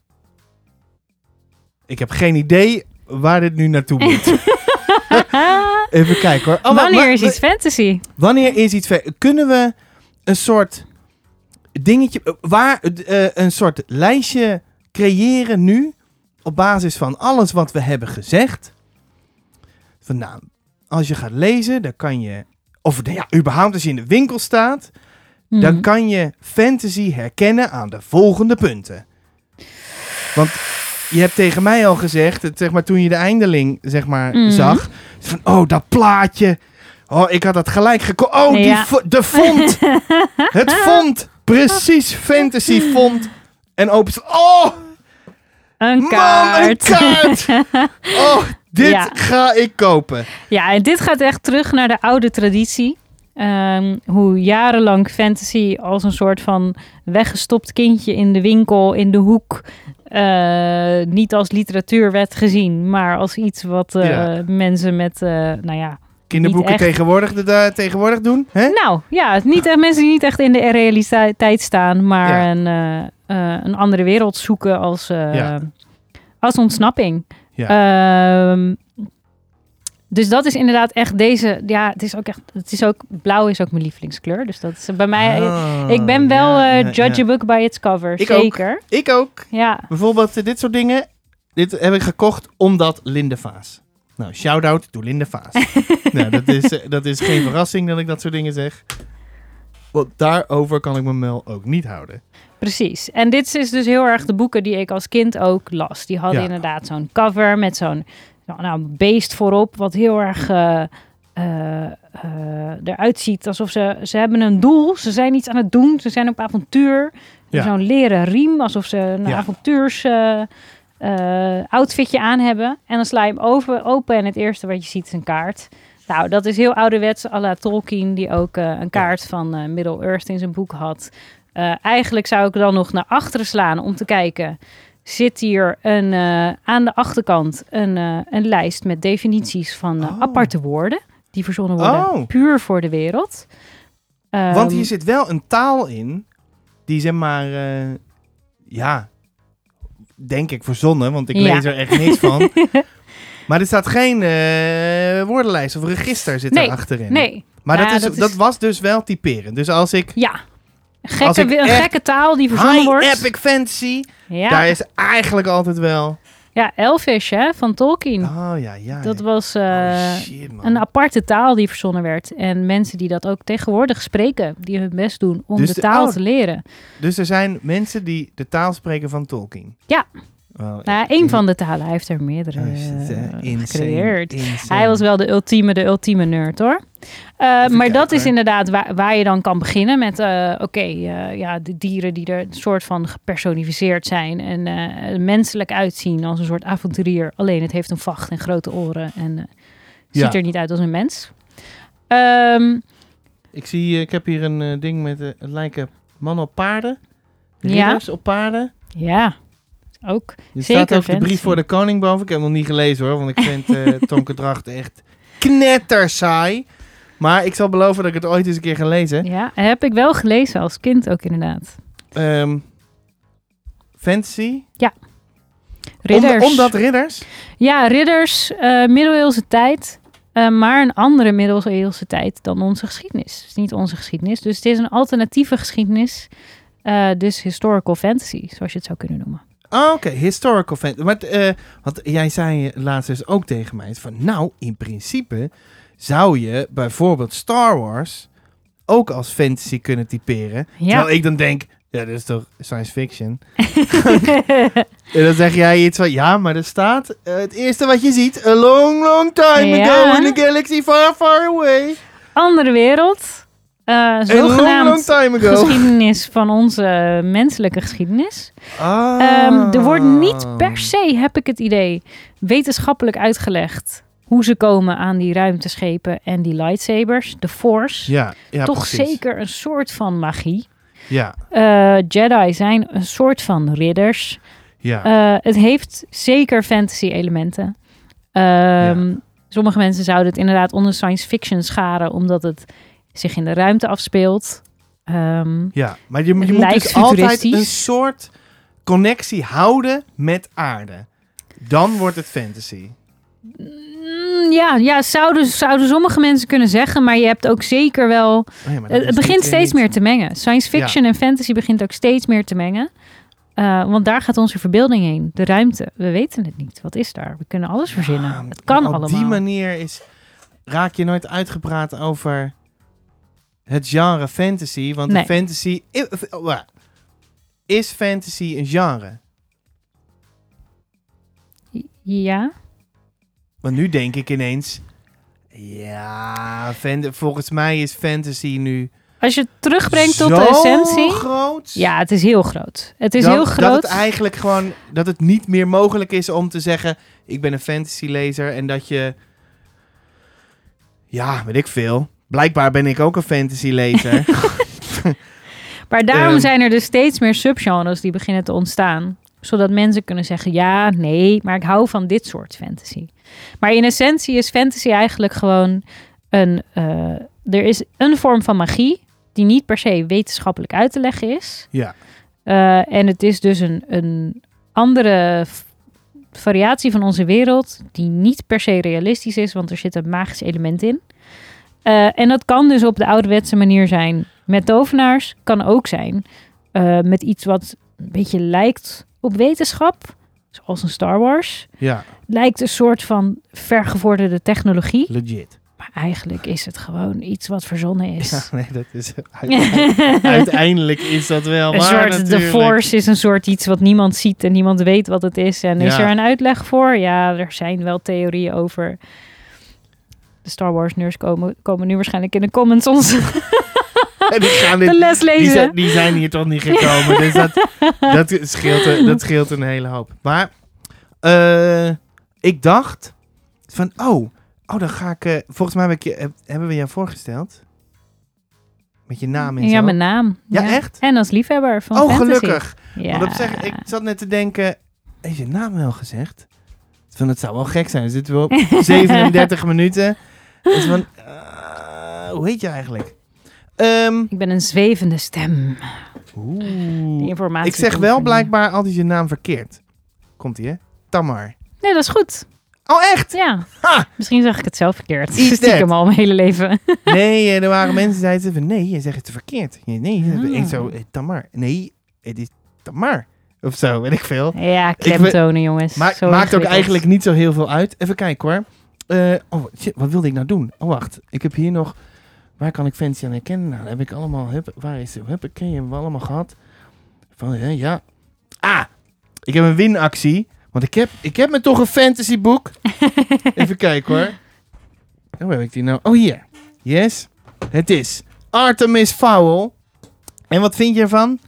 Ik heb geen idee waar dit nu naartoe moet. Even kijken hoor. Oh, Wanneer maar- is iets fantasy? Wanneer is iets... Kunnen we een soort dingetje... eh, Waar, eh, een soort lijstje creëren nu... op basis van alles wat we hebben gezegd. Van nou, als je gaat lezen, dan kan je... Of ja, überhaupt als je in de winkel staat... dan Mhm. kan je fantasy herkennen aan de volgende punten. Want je hebt tegen mij al gezegd, het, zeg maar, toen je de eindeling zeg maar, Mhm. zag, van, oh, dat plaatje. Oh, ik had dat gelijk gekocht. Oh, die Ja. de font. het font. Precies, fantasy font. En open. Oh, Een man, een kaart. Oh, dit Ja. ga ik kopen. Ja, en dit gaat echt terug naar de oude traditie. Ehm, hoe jarenlang fantasy als een soort van weggestopt kindje in de winkel, in de hoek, eh, niet als literatuur werd gezien, maar als iets wat eh, Ja. mensen met, eh, nou ja, Kinderboeken tegenwoordig, de, de- tegenwoordig doen. Hè? nou ja, niet echt mensen die niet echt in de realiteit staan, maar Ja. een, eh, eh, een andere wereld zoeken als, eh, Ja. als ontsnapping. Ja. Dus dat is inderdaad echt deze. Ja, het is ook echt. Het is ook blauw is ook mijn lievelingskleur. Dus dat is bij mij. Ah, ik ben wel ja, eh, judge ja. a book by its cover. Ik ook. zeker. Ik ook. Ja. Bijvoorbeeld eh, dit soort dingen. Dit heb ik gekocht omdat Linde Vaas. Nou, shout-out to Linde Vaas. nou, dat is, eh, dat is geen verrassing dat ik dat soort dingen zeg. Want daarover kan ik me wel ook niet houden. Precies. En dit is dus heel erg de boeken die ik als kind ook las. Die hadden Ja. inderdaad zo'n cover met zo'n nou, nou, beest voorop, wat heel erg eh, eh, eruit ziet alsof ze ze hebben een doel. Ze zijn iets aan het doen. Ze zijn op avontuur. Ja. Zo'n leren riem, alsof ze een Ja. avontuurs outfitje aan hebben. En dan sla je hem over, open en het eerste wat je ziet is een kaart. Nou, dat is heel ouderwets à la Tolkien, die ook een kaart van Middle-earth in zijn boek had. Eigenlijk zou ik dan nog naar achteren slaan om te kijken. Zit hier een, eh, aan de achterkant een, eh, een lijst met definities van eh, Oh. aparte woorden. Die verzonnen worden Oh. puur voor de wereld. Want Ehm, hier zit wel een taal in. Die zeg maar. ja. Denk ik verzonnen, want ik Ja. lees er echt niks van. maar er staat geen woordenlijst of register zit Nee, er achterin. Nee, Maar Ja, dat, is, dat dat, is- was dus wel typerend. Dus als ik ja. Gekke, een gekke taal die verzonnen wordt. epic fantasy, Ja. daar is eigenlijk altijd wel... ja, Elvish hè, van Tolkien. Oh ja, ja. dat ja. was eh, oh, shit, een aparte taal die verzonnen werd. En mensen die dat ook tegenwoordig spreken, die hun best doen om Dus de de- taal oh. te leren. Dus er zijn mensen die de taal spreken van Tolkien. Ja. Nou, één van de talen. Hij heeft er meerdere insane, gecreëerd. insane. Hij was wel de ultieme, de ultieme nerd hoor. Eh, maar dat is inderdaad waar, waar je dan kan beginnen met, eh, oké, eh, ja, de dieren die er een soort van gepersonificeerd zijn en menselijk uitzien als een soort avonturier. Alleen het heeft een vacht en grote oren en Ja. Ziet er niet uit als een mens. Ehm, Ik zie, ik heb hier een ding met, het lijken mannen op paarden. Ja. Ridders op paarden. ja, ook. Er Zeker staat ook de brief voor de koning boven. Ik heb hem nog niet gelezen hoor, want ik vind eh Tonke Dracht echt knettersaai. Maar ik zal beloven dat ik het ooit eens een keer ga lezen. Ja, heb ik wel gelezen als kind ook inderdaad. Ehm, fantasy? Ridders. Om, omdat ridders? Ja, ridders, eh middeleeuwse tijd. eh, maar een andere middeleeuwse tijd dan onze geschiedenis. Het is niet onze geschiedenis. Dus het is een alternatieve geschiedenis. eh, dus historical fantasy, zoals je het zou kunnen noemen. Oh, Oké, historical fantasy. Maar, eh, want jij zei laatst dus ook tegen mij van... Nou, in principe zou je bijvoorbeeld Star Wars ook als fantasy kunnen typeren. Ja. Terwijl ik dan denk... Ja, dat is toch science fiction? En dan zeg jij iets van... Ja, maar er staat... eh, het eerste wat je ziet... A long, long time Ja. ago in a galaxy far, far away. andere wereld. eh A long, long zogenaamd geschiedenis van onze menselijke geschiedenis. Ah. Ehm, er wordt niet per se, heb ik het idee, wetenschappelijk uitgeleged hoe ze komen aan die ruimteschepen en die lightsabers, de Force. Ja, ja Toch precies. zeker een soort van magie. Ja, Eh, Jedi zijn een soort van ridders. ja. Eh, het heeft zeker fantasy elementen. Ehm, Sommige mensen zouden het inderdaad onder science fiction scharen, omdat het zich in de ruimte afspeelt. Ehm, Ja, maar je, je moet dus altijd een soort connectie houden met aarde. Dan wordt het fantasy. Mm, ja, ja zouden, zouden sommige mensen kunnen zeggen, maar je hebt ook zeker wel Oh ja, Het, begint steeds meer te mengen. Science fiction en fantasy begint ook steeds meer te mengen. Eh, want daar gaat onze verbeelding heen. De ruimte. We weten het niet. Wat is daar? We kunnen alles verzinnen. Het kan op allemaal. die manier is, raak je nooit uitgepraat over het genre fantasy. Want Nee. fantasy... oh, Is fantasy een genre? Ja. Want nu denk ik ineens... Ja, volgens mij is fantasy nu Als je het terugbrengt tot de essentie. groot. Ja, het is heel groot. Het is dat, heel Dat groot. het eigenlijk gewoon... Dat het niet meer mogelijk is om te zeggen... Ik ben een fantasy-lezer en dat je... Ja, weet ik veel. Blijkbaar ben ik ook een fantasy-lezer. Maar daarom Ehm. zijn er dus steeds meer subgenres die beginnen te ontstaan. Zodat mensen kunnen zeggen, ja, nee, maar ik hou van dit soort fantasy. Maar in essentie is fantasy eigenlijk gewoon een... eh, er is een vorm van magie die niet per se wetenschappelijk uit te leggen is. ja. Eh, en het is dus een, een andere variatie van onze wereld die niet per se realistisch is, want er zit een magisch element in. Eh, en dat kan dus op de ouderwetse manier zijn met tovenaars, kan ook zijn met iets wat een beetje lijkt op wetenschap, zoals een Star Wars. Ja, Lijkt een soort van vergevorderde technologie, legit. maar eigenlijk is het gewoon iets wat verzonnen is. Ja, nee, dat is... uiteindelijk- Uiteindelijk is dat wel Een waar soort, de. Force is een soort iets wat niemand ziet en niemand weet wat het is. En is er een uitleg voor? Ja, er zijn wel theorieën over. De Star Wars nerds komen, komen nu waarschijnlijk in de comments ons En die, gaan dit- de les die, lezen. zijn, die zijn hier toch niet gekomen. dus dat, dat, scheelt, een- dat scheelt een hele hoop. Maar eh, ik dacht van, oh, oh dan ga ik... eh, volgens mij heb ik je, heb- hebben we jou voorgesteld. Met je naam en ja, mijn naam. Ja, echt? En als liefhebber van Oh, fantasy. gelukkig. Ja. Want op zich, ik zat net te denken, heeft je naam wel gezegd? Van, het zou wel gek zijn. We zitten wel op 37 minuten. Dus van, eh, hoe heet je eigenlijk? Ehm, Ik ben een zwevende stem. oeh. Die informatie Ik zeg wel blijkbaar altijd je naam verkeerd. Komt ie, hè? Tamar. Nee, dat is goed. Oh, echt? Ja. Ha! Misschien zag ik het zelf verkeerd. Is Stiekem al mijn hele leven. Nee, eh, er waren mensen die zeiden van, nee, je zegt het verkeerd. Nee, nee Ah. ik zo, eh, Tamar. Nee, het is Tamar. Of zo, weet ik veel. ja, klemtonen, jongens. Maar Zo maakt ook eigenlijk niet zo heel veel uit. Even kijken hoor. Eh, oh, shit, wat wilde ik nou doen? Oh, wacht. Ik heb hier nog... Waar kan ik fancy aan herkennen? Nou, dat heb ik allemaal... Heb, waar is? Heb ik hebben we allemaal gehad? Van, hè, ja. Ah! Ik heb een winactie. Want ik heb, ik heb me toch een fantasyboek. Even kijken hoor. Hoe heb ik die nou? Oh, hier. Yes. Het is Artemis Fowl. En wat vind je ervan?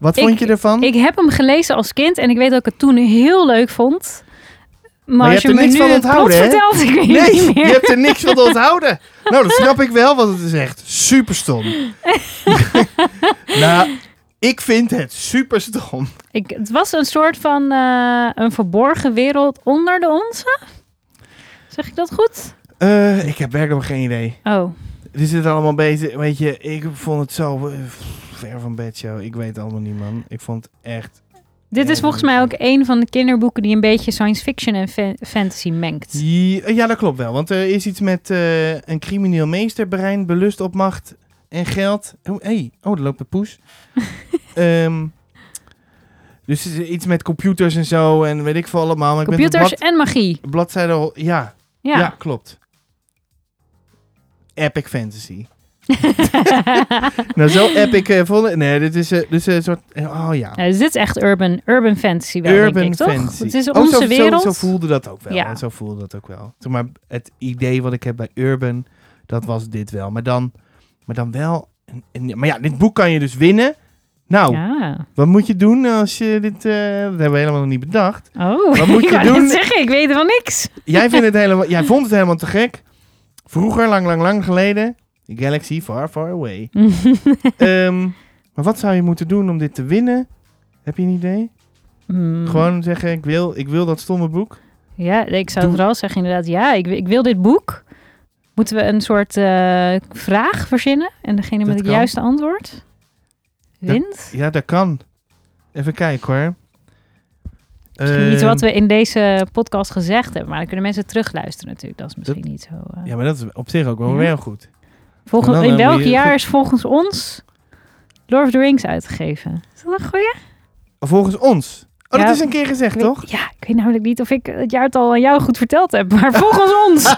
Wat Ik- vond je ervan? Ik heb hem gelezen als kind en ik weet dat ik het toen heel leuk vond. Maar, Maar je als je hebt er niks van onthouden, hè? vertelt, ik weet Nee, niet je meer. hebt er niks van onthouden. Nou, dat snap ik wel, want het is echt super stom. nou, ik vind het super stom. Ik, het was een soort van eh, een verborgen wereld onder de onze. Zeg ik dat goed? Eh, ik heb werkelijk geen idee. Oh, Er zit allemaal bezig. Weet je, ik vond het zo eh, ver van bed, show. Ik weet het allemaal niet, man. Ik vond het echt. Dit is volgens mij ook een van de kinderboeken die een beetje science fiction en fa- fantasy mengt. Ja, dat klopt wel. Want er is iets met eh, een crimineel meesterbrein, belust op macht en geld. Oh, hey. oh daar loopt een poes. Ehm, dus is iets met computers en zo en weet ik veel allemaal. Maar ik ben Computers en magie. blad, bladzijde al. Ja, ja. Ja. klopt. Epic fantasy. nou, zo epic uh, ik. Nee, dit is, eh, is een soort. oh ja. Dus dit is echt urban, urban fantasy wel, Urban denk ik, toch? fantasy. Het is Oh, onze zo, zo- wereld. Zo, voelde dat ook wel. Ja. hè. Zo voelde dat ook wel. Zeg maar het idee wat ik heb bij Urban, dat was dit wel. Maar dan, maar dan wel. een- maar ja, dit boek kan je dus winnen. Nou, Ja. wat moet je doen als je dit... eh, dat hebben we helemaal nog niet bedacht. Oh, Wat moet ik je wou doen? zeggen, ik weet van niks. Jij, vindt het helemaal, jij vond het helemaal te gek. Vroeger, lang, lang, lang geleden. The Galaxy Far, Far Away. Ehm, maar wat zou je moeten doen om dit te winnen? Heb je een idee? Hmm. Gewoon zeggen, ik wil, ik wil dat stomme boek. Ja, ik zou Doe- vooral zeggen inderdaad, ja, ik, wil- ik wil dit boek. Moeten we een soort eh, vraag verzinnen? En degene Dat met het kan. juiste antwoord wint? Ja, dat kan. Even kijken hoor. Misschien iets Ehm, wat we in deze podcast gezegd hebben, maar dan kunnen mensen terugluisteren natuurlijk. Dat is misschien niet zo... eh. Ja, maar dat is op zich ook wel Ja. weer goed. Volgens, in welk jaar is volgens ons Lord of the Rings uitgegeven? Is dat een goeie? Volgens ons. Oh, Ja, dat is een keer gezegd, weet- toch? Ja, ik weet namelijk niet of ik het jaartal aan jou goed verteld heb, maar volgens ons.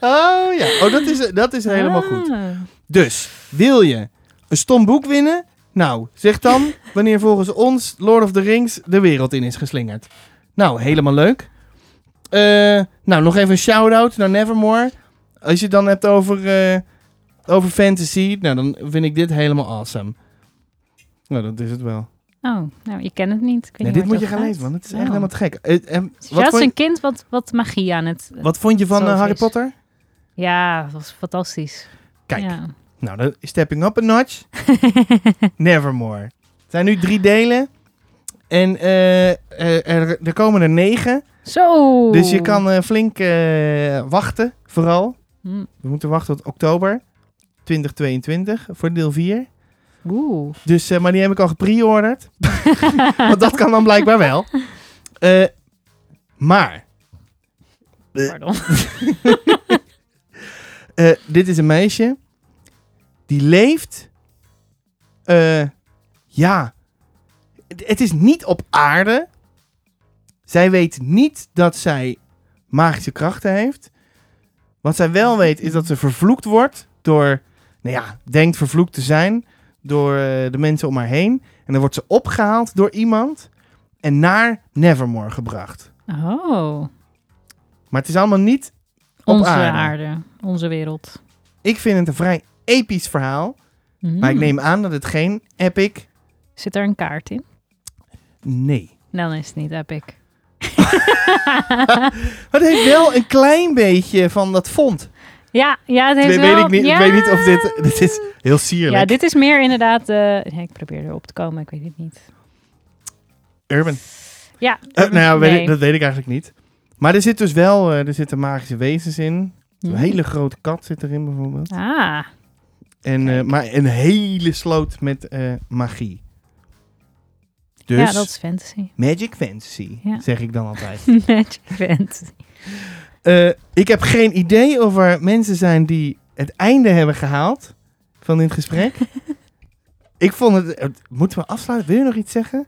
Oh ja, oh, dat is, dat is helemaal goed. Ah. Dus, wil je een stom boek winnen? Nou, zeg dan wanneer volgens ons Lord of the Rings de wereld in is geslingerd. Nou, helemaal leuk. Eh, nou, nog even een shout-out naar Nevermore. Als je het dan hebt over, eh, over fantasy, nou, dan vind ik dit helemaal awesome. Nou, dat is het wel. Oh, nou, je kent het niet. Ik weet Nee, niet dit moet je gaan lezen, man. Het is echt Oh. helemaal te gek. Dus wat, vond, een kind wat, wat magie aan het... wat vond je van Harry. Potter? Ja, dat was fantastisch. Kijk, Ja. nou, dan stepping up a notch. Nevermore. Het zijn nu drie delen. En er, er komen er negen. Zo! Dus je kan flink wachten, vooral. Hm. We moeten wachten tot oktober 2022 voor deel 4. Oeh. Dus, eh, maar die heb ik al gepreorderd. Want dat kan dan blijkbaar wel. Eh, maar, Pardon. eh, dit is een meisje. Die leeft... ja, het is niet op aarde. Zij weet niet dat zij magische krachten heeft. Wat zij wel weet is dat ze vervloekt wordt door, nou ja, denkt vervloekt te zijn door eh, de mensen om haar heen. En dan wordt ze opgehaald door iemand en naar Nevermore gebracht. Oh. Maar het is allemaal niet op Onze aarde. aarde. Onze wereld. Ik vind het een vrij episch verhaal. Maar ik neem aan dat het geen epic... Zit er een kaart in? Nee. Dan is het niet epic. Maar het heeft wel een klein beetje van dat font. Ja, ja het heeft weet, wel... ik, niet, ja. ik weet niet of dit... Dit is heel sierlijk. Ja, dit is meer inderdaad... eh, ik probeer erop te komen, ik weet het niet. Urban. Ja. Eh, nou ja, nee. dat weet ik eigenlijk niet. Maar er zit dus wel... eh, er zitten magische wezens in. Een Hm. hele grote kat zit erin bijvoorbeeld. Ah, En, maar een hele sloot met magie. Dus ja, dat is fantasy. Magic Fantasy, Ja. zeg ik dan altijd. Magic fantasy. Eh, ik heb geen idee of er mensen zijn die het einde hebben gehaald van dit gesprek. ik vond het... eh, Moeten we afsluiten? Wil je nog iets zeggen?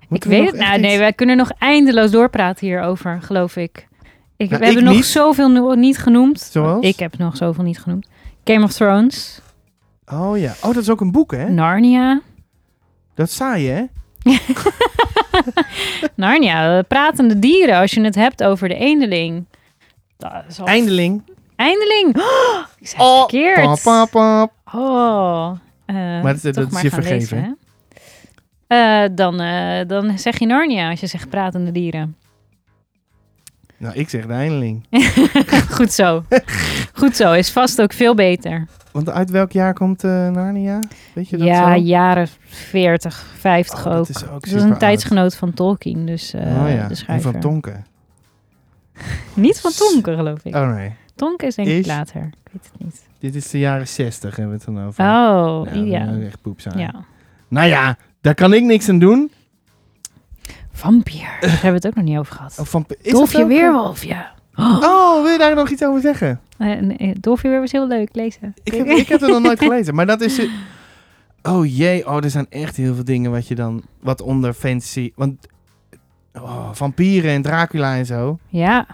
Ik Moeten weet het. Nou, nee, wij kunnen nog eindeloos doorpraten hierover, geloof ik. ik Nou, we hebben nog zoveel no- niet genoemd. Zoals? Ik heb nog zoveel niet genoemd. Game of Thrones, Oh ja. Oh, dat is ook een boek, hè? Narnia. Dat is saai, hè? Narnia, pratende dieren, als je het hebt over de eendeling. Dat is al... Eindeling. Eindeling! Oh, ik zei het verkeerd. Pap. Oh. eh, Maar dat- dat is je vergeven, lezen? Eh, dan, eh, dan zeg je Narnia als je zegt pratende dieren. Nou, ik zeg de eindeling. Goed zo. Goed zo. Is vast ook veel beter. Want uit welk jaar komt eh, Narnia? Weet je dat ja, zo? jaren 40, 50 Oh, ook. dat is ook Dat is super een oud. tijdsgenoot van Tolkien, dus eh, oh ja, de en van Tonken. Niet van Tonken, geloof ik. Oh nee, Tonken is denk ik Is- later. Ik weet het niet. dit is de jaren 60 hebben we het dan over. Oh, Nou, ja. echt poep zijn. ja. Nou ja, daar kan ik niks aan doen. Vampier. Daar hebben we het ook nog niet over gehad. Oh, van, is Dolfje dat ook- Weerwolfje. Oh. Oh, wil je daar nog iets over zeggen? Eh, nee, Dolfje Weerwolf is heel leuk, lezen. Ik heb, ik heb het nog nooit gelezen, maar dat is... Oh jee, oh, er zijn echt heel veel dingen wat je dan... Wat onder fantasy... Want oh, vampieren en Dracula en zo. Ja.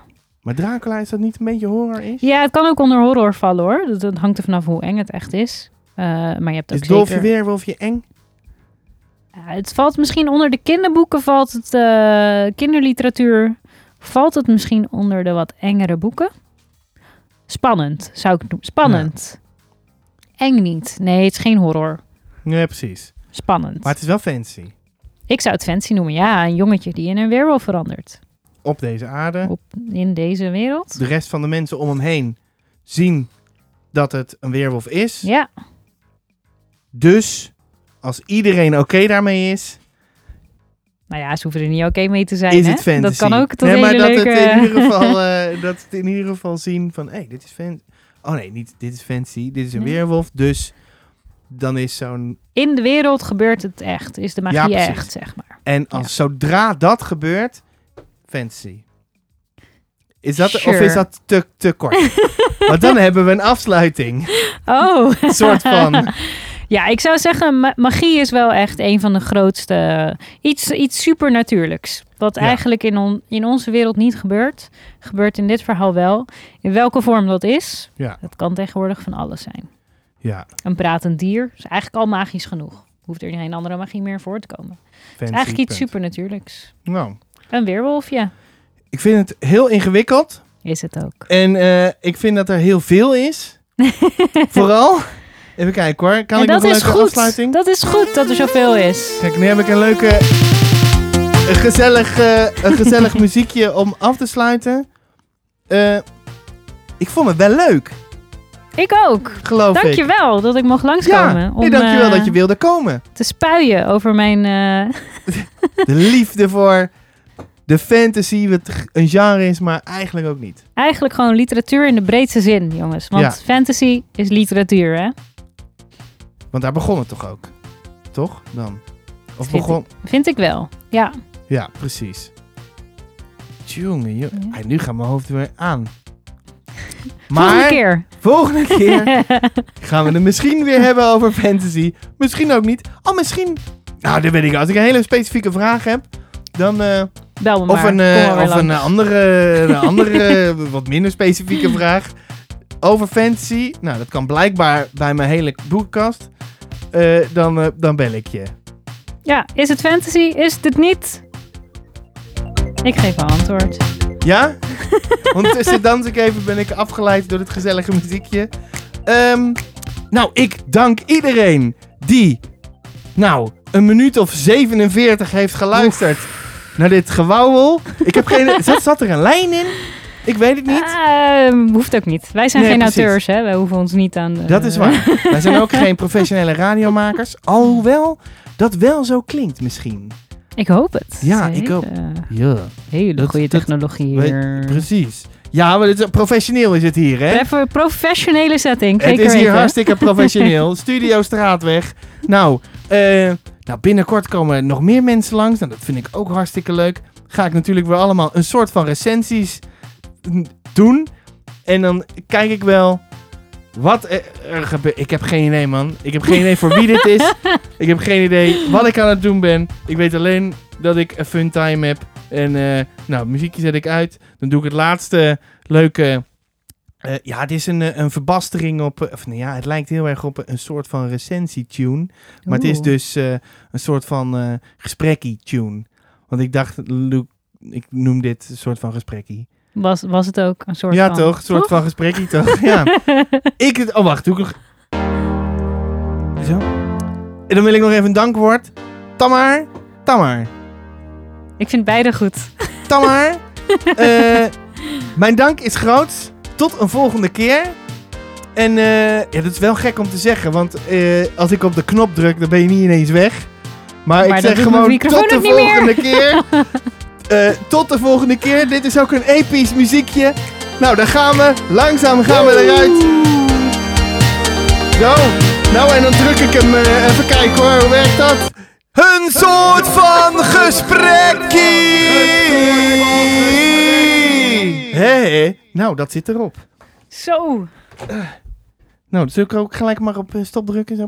Maar Dracula, is dat niet een beetje horror is? ja, het kan ook onder horror vallen hoor. Dat, dat hangt er vanaf hoe eng het echt is. Eh, maar je hebt ook Is Dolfje zeker... Weerwolfje eng? Ja, het valt misschien onder de kinderboeken, valt het eh, kinderliteratuur, valt het misschien onder de wat engere boeken. Spannend, zou ik noemen. Spannend. Eng niet. Nee, het is geen horror. Ja, precies. Spannend. Maar het is wel fancy. Ik zou het fancy noemen. Ja, een jongetje die in een weerwolf verandert. Op deze aarde. Op, in deze wereld. De rest van de mensen om hem heen zien dat het een weerwolf is. Ja, Dus als iedereen oké daarmee is, nou ja, ze hoeven er niet oké mee te zijn. is hè? het fantasy. Dat kan ook tot nee, maar dat leuke... het in ieder geval, eh, dat het in ieder geval zien van, hé, hey, dit is fancy. Oh nee, niet dit is fancy, dit is een Nee. weerwolf. Dus dan is zo'n... In de wereld gebeurt het echt. Is de magie Ja, echt, zeg maar. En als zodra dat gebeurt, fantasy. Is dat, Of is dat te, te kort? Want dan hebben we een afsluiting. Oh. Een soort van... Ja, ik zou zeggen, ma- magie is wel echt een van de grootste. Iets, iets supernatuurlijks. Wat Ja. eigenlijk in, on- in onze wereld niet gebeurt, gebeurt in dit verhaal wel. In welke vorm dat is, Ja, het kan tegenwoordig van alles zijn. ja. Een pratend dier is eigenlijk al magisch genoeg. Hoeft er geen andere magie meer voor te komen. Het is eigenlijk iets punt. supernatuurlijks. Nou, Een weerwolfje ik vind het heel ingewikkeld. is het ook. En eh, ik vind dat er heel veel is. Vooral. Even kijken hoor. Kan ik nog een is leuke goed. afsluiting? Dat is goed dat er zoveel is. Kijk, nu heb ik een leuke. Een gezellig, eh, een gezellig muziekje om af te sluiten. Eh, ik vond het wel leuk, Ik ook. geloof ik. Dankjewel dat ik mocht langskomen. Ja, om nee, dankjewel eh, dat je wilde komen. te spuien over mijn... De liefde voor de fantasy, wat een genre is, maar eigenlijk ook niet. Eigenlijk gewoon literatuur in de breedste zin, jongens. Want Ja. fantasy is literatuur, hè? Want daar begon het toch ook? Toch? Dan. Of Vind begon... Vind ik wel. Ja. Ja, precies. Jongen, jongen. Ja. Ay, nu gaat mijn hoofd weer aan. Volgende Maar keer. volgende keer gaan we het misschien weer hebben over fantasy. Misschien ook niet. Oh, misschien... Nou, dat weet ik. Als ik een hele specifieke vraag heb, dan... eh, Bel me of maar. een, eh, of een langs. andere, een andere wat minder specifieke vraag over fantasy. Nou, dat kan blijkbaar bij mijn hele boekenkast. Eh, dan, eh, dan bel ik je. Ja, is het fantasy? Is het het niet? Ik geef een antwoord. Ja? Ondertussen dans ik even, ben ik afgeleid door het gezellige muziekje. Ehm, nou, ik dank iedereen die, nou, een minuut of 47 heeft geluisterd naar dit gewauwel. Ik heb geen... Zat, zat er een lijn in? Ik weet het niet. Ehm, hoeft ook niet. Wij zijn Nee, geen precies. auteurs, hè? Wij hoeven ons niet aan... de- Dat is waar. Wij zijn ook geen professionele radiomakers. Alhoewel dat wel zo klinkt misschien. Ik hoop het. Ja, Het ik hele- Ja, Hele goede dat- technologie weet- hier. precies. Ja, maar dit is, professioneel is het hier, hè? Even professionele setting. Het is hier hartstikke professioneel. Studio Straatweg. Nou, eh, nou, binnenkort komen nog meer mensen langs. Nou, dat vind ik ook hartstikke leuk. Ga ik natuurlijk weer allemaal een soort van recensies doen. En dan kijk ik wel wat er, gebeurt. Ik heb geen idee, man. Ik heb geen idee voor wie dit is. Ik heb geen idee wat ik aan het doen ben. Ik weet alleen dat ik een fun time heb. En eh, nou, muziekje zet ik uit. Dan doe ik het laatste leuke... eh, ja, het is een, eh, een verbastering op... Of, nou ja, het lijkt heel erg op een soort van recensie-tune. Maar het is dus een soort van eh gesprekkie-tune. Want ik dacht, Luke, ik noem dit een soort van gesprekkie. Was, was het ook een soort Ja, van... toch? Een soort van gesprekkie, toch? Ja. ik het... Oh, wacht. Doe ik nog... Zo. En dan wil ik nog even een dankwoord. Tamar. Tamar. Ik vind beide goed. Tamar. eh, Mijn dank is groot. Tot een volgende keer. En eh, ja, dat is wel gek om te zeggen, want eh, als ik op de knop druk, dan ben je niet ineens weg. Maar, Maar ik zeg gewoon tot de volgende keer. Eh, tot de volgende keer. Dit is ook een episch muziekje. Nou, dan gaan we. Langzaam gaan we eruit. Zo. Nou, en dan druk ik hem eh, even kijken hoor. Hoe werkt dat? Een soort van gesprekkie. Hé, nou, dat zit erop. Zo. Nou, dan zul ik ook gelijk maar op eh, stop drukken. Zo.